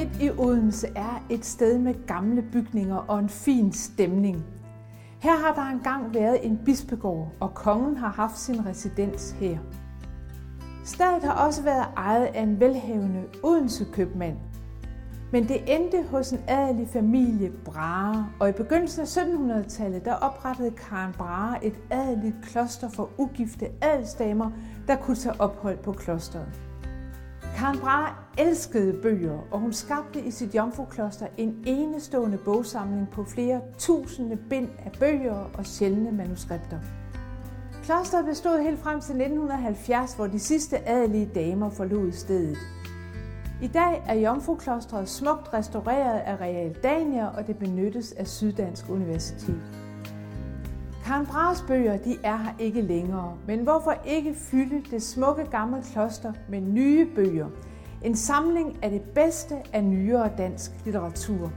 Midt i Odense er et sted med gamle bygninger og en fin stemning. Her har der engang været en bispegård, og kongen har haft sin residens her. Stedet har også været ejet af en velhavende Odense købmand. Men det endte hos en adelig familie Brahe, og i begyndelsen af 1700-tallet der oprettede Karen Brahe et adeligt kloster for ugifte adelsdamer, der kunne tage ophold på klosteret. Karen Brahe elskede bøger, og hun skabte i sit jomfrukloster en enestående bogsamling på flere tusinde bind af bøger og sjældne manuskripter. Klosteret bestod helt frem til 1970, hvor de sidste adelige damer forlod stedet. I dag er Jomfruklostret smukt restaureret af Real Dania, og det benyttes af Syddansk Universitet. Karen Brahes bøger de er her ikke længere, men hvorfor ikke fylde det smukke gamle kloster med nye bøger? En samling af det bedste af nyere dansk litteratur.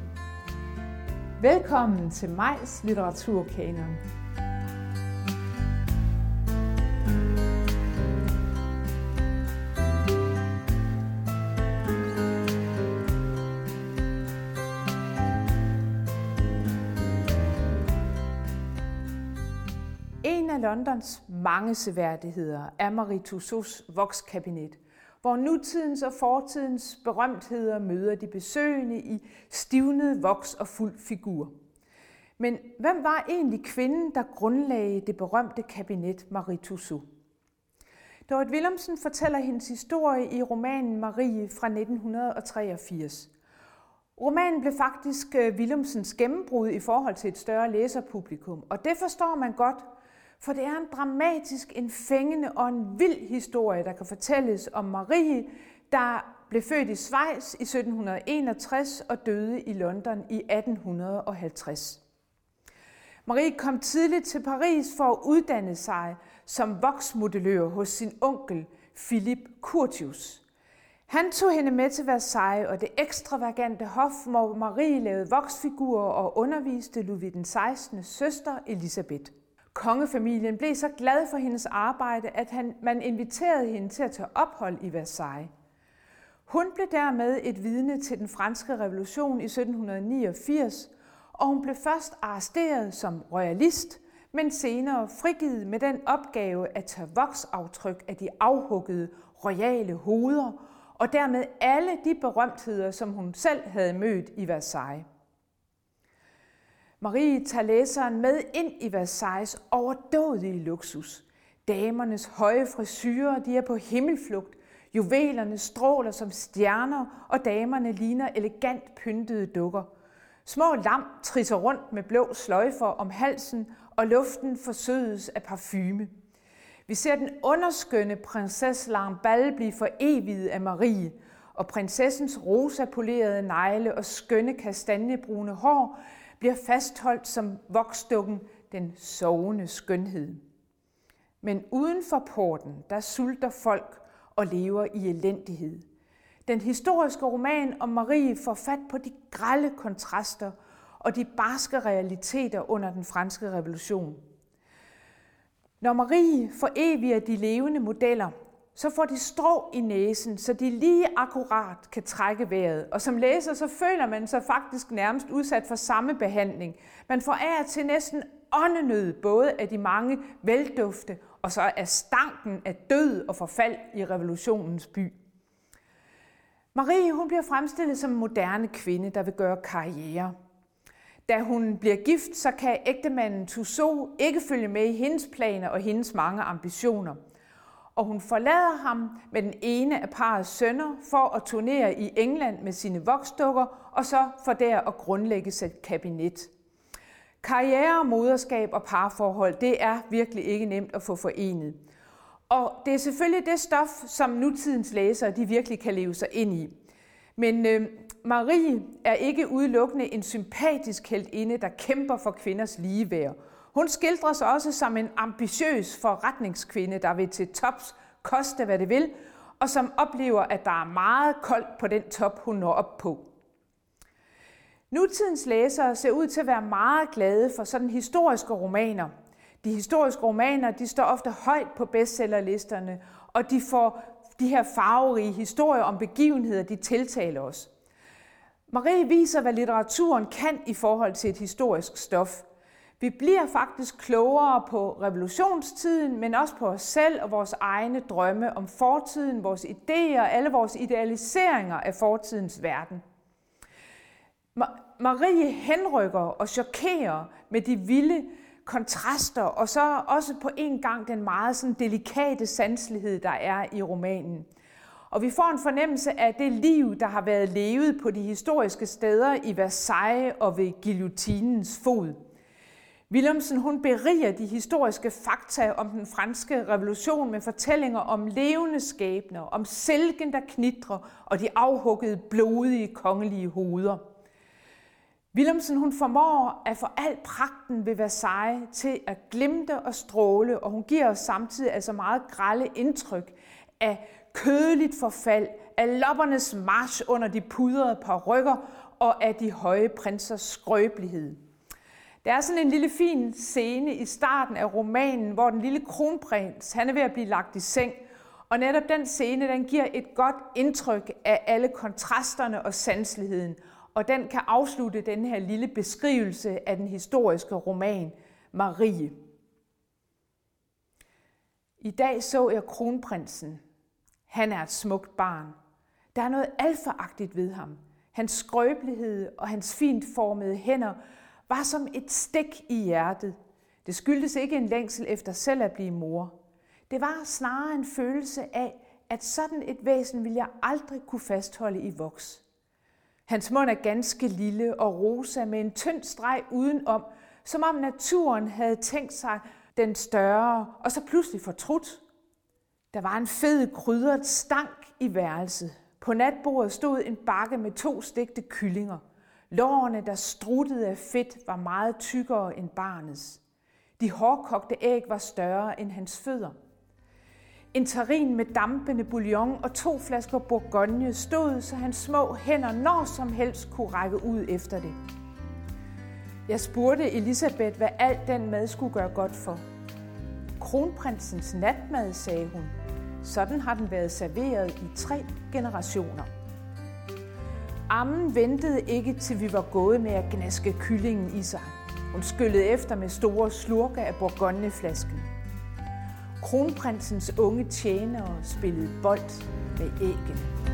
Velkommen til Majs Litteraturkanon. En af Londons mange seværdigheder er Marie Tussauds vokskabinet, hvor nutidens og fortidens berømtheder møder de besøgende i stivnet voks og fuld figur. Men hvem var egentlig kvinden, der grundlagde det berømte kabinet Marie Tussauds? Dorrit Willemsen fortæller hendes historie i romanen Marie fra 1983. Romanen blev faktisk øh, Willemsens gennembrud i forhold til et større læserpublikum, og det forstår man godt, for det er en dramatisk, en fængende og en vild historie, der kan fortælles om Marie, der blev født i Schweiz i 1761 og døde i London i 1850. Marie kom tidligt til Paris for at uddanne sig som voksmodellør hos sin onkel Philip Curtius. Han tog hende med til Versailles og det ekstravagante hof, hvor Marie lavede voksfigurer og underviste Louis den 16. søster Elisabeth. Kongefamilien blev så glad for hendes arbejde, at han, man inviterede hende til at tage ophold i Versailles. Hun blev dermed et vidne til den franske revolution i 1789, og hun blev først arresteret som royalist, men senere frigivet med den opgave at tage voksaftryk af de afhuggede royale hoveder, og dermed alle de berømtheder, som hun selv havde mødt i Versailles. Marie tager læseren med ind i Versailles overdådige luksus. Damernes høje frisyrer, de er på himmelflugt. Juvelerne stråler som stjerner, og damerne ligner elegant pyntede dukker. Små lam trisser rundt med blå sløjfer om halsen, og luften forsødes af parfume. Vi ser den underskønne prinsesse Lambal blive foreviget af Marie, og prinsessens rosa polerede negle og skønne kastanjebrune hår bliver fastholdt som voksdukken den sovende skønhed. Men uden for porten, der sulter folk og lever i elendighed. Den historiske roman om Marie får fat på de grælde kontraster og de barske realiteter under den franske revolution. Når Marie foreviger de levende modeller, så får de strå i næsen, så de lige akkurat kan trække vejret. Og som læser, så føler man sig faktisk nærmest udsat for samme behandling. Man får af til næsten åndenød, både af de mange veldufte, og så af stanken af død og forfald i revolutionens by. Marie hun bliver fremstillet som en moderne kvinde, der vil gøre karriere. Da hun bliver gift, så kan ægtemanden Tussaud ikke følge med i hendes planer og hendes mange ambitioner – og hun forlader ham med den ene af parets sønner for at turnere i England med sine voksdukker, og så for der at grundlægge sit kabinet. Karriere, moderskab og parforhold, det er virkelig ikke nemt at få forenet. Og det er selvfølgelig det stof, som nutidens læsere de virkelig kan leve sig ind i. Men øh, Marie er ikke udelukkende en sympatisk heldinde, der kæmper for kvinders ligeværd. Hun skildres også som en ambitiøs forretningskvinde, der vil til tops koste hvad det vil, og som oplever, at der er meget koldt på den top, hun når op på. Nutidens læsere ser ud til at være meget glade for sådan historiske romaner. De historiske romaner de står ofte højt på bestsellerlisterne, og de får de her farverige historier om begivenheder, de tiltaler os. Marie viser, hvad litteraturen kan i forhold til et historisk stof. Vi bliver faktisk klogere på revolutionstiden, men også på os selv og vores egne drømme om fortiden, vores idéer, alle vores idealiseringer af fortidens verden. Marie henrykker og chokerer med de vilde kontraster, og så også på en gang den meget sådan delikate sanselighed, der er i romanen. Og vi får en fornemmelse af det liv, der har været levet på de historiske steder i Versailles og ved guillotinens fod. Willemsen hun beriger de historiske fakta om den franske revolution med fortællinger om levende skæbner, om silken, der knitrer og de afhuggede, blodige kongelige hoveder. Willemsen hun formår at få al pragten ved Versailles til at glimte og stråle, og hun giver os samtidig altså meget grælde indtryk af kødeligt forfald, af loppernes march under de pudrede parrykker og af de høje prinsers skrøbelighed. Der er sådan en lille fin scene i starten af romanen, hvor den lille kronprins han er ved at blive lagt i seng, og netop den scene den giver et godt indtryk af alle kontrasterne og sanseligheden, og den kan afslutte den her lille beskrivelse af den historiske roman Marie. I dag så jeg kronprinsen. Han er et smukt barn. Der er noget alfaagtigt ved ham. Hans skrøbelighed og hans fint formede hænder var som et stik i hjertet. Det skyldtes ikke en længsel efter selv at blive mor. Det var snarere en følelse af, at sådan et væsen ville jeg aldrig kunne fastholde i voks. Hans mund er ganske lille og rosa med en tynd streg udenom, som om naturen havde tænkt sig den større, og så pludselig fortrudt. Der var en fed krydret stank i værelset. På natbordet stod en bakke med to stegte kyllinger. Lårene, der struttede af fedt, var meget tykkere end barnets. De hårdkogte æg var større end hans fødder. En tarin med dampende bouillon og to flasker bourgogne stod, så hans små hænder når som helst kunne række ud efter det. Jeg spurgte Elisabeth, hvad alt den mad skulle gøre godt for. Kronprinsens natmad, sagde hun. Sådan har den været serveret i tre generationer. Ammen ventede ikke, til vi var gået med at gnaske kyllingen i sig. Hun skyllede efter med store slurke af bourgogneflasken. Kronprinsens unge tjenere spillede bold med æggene.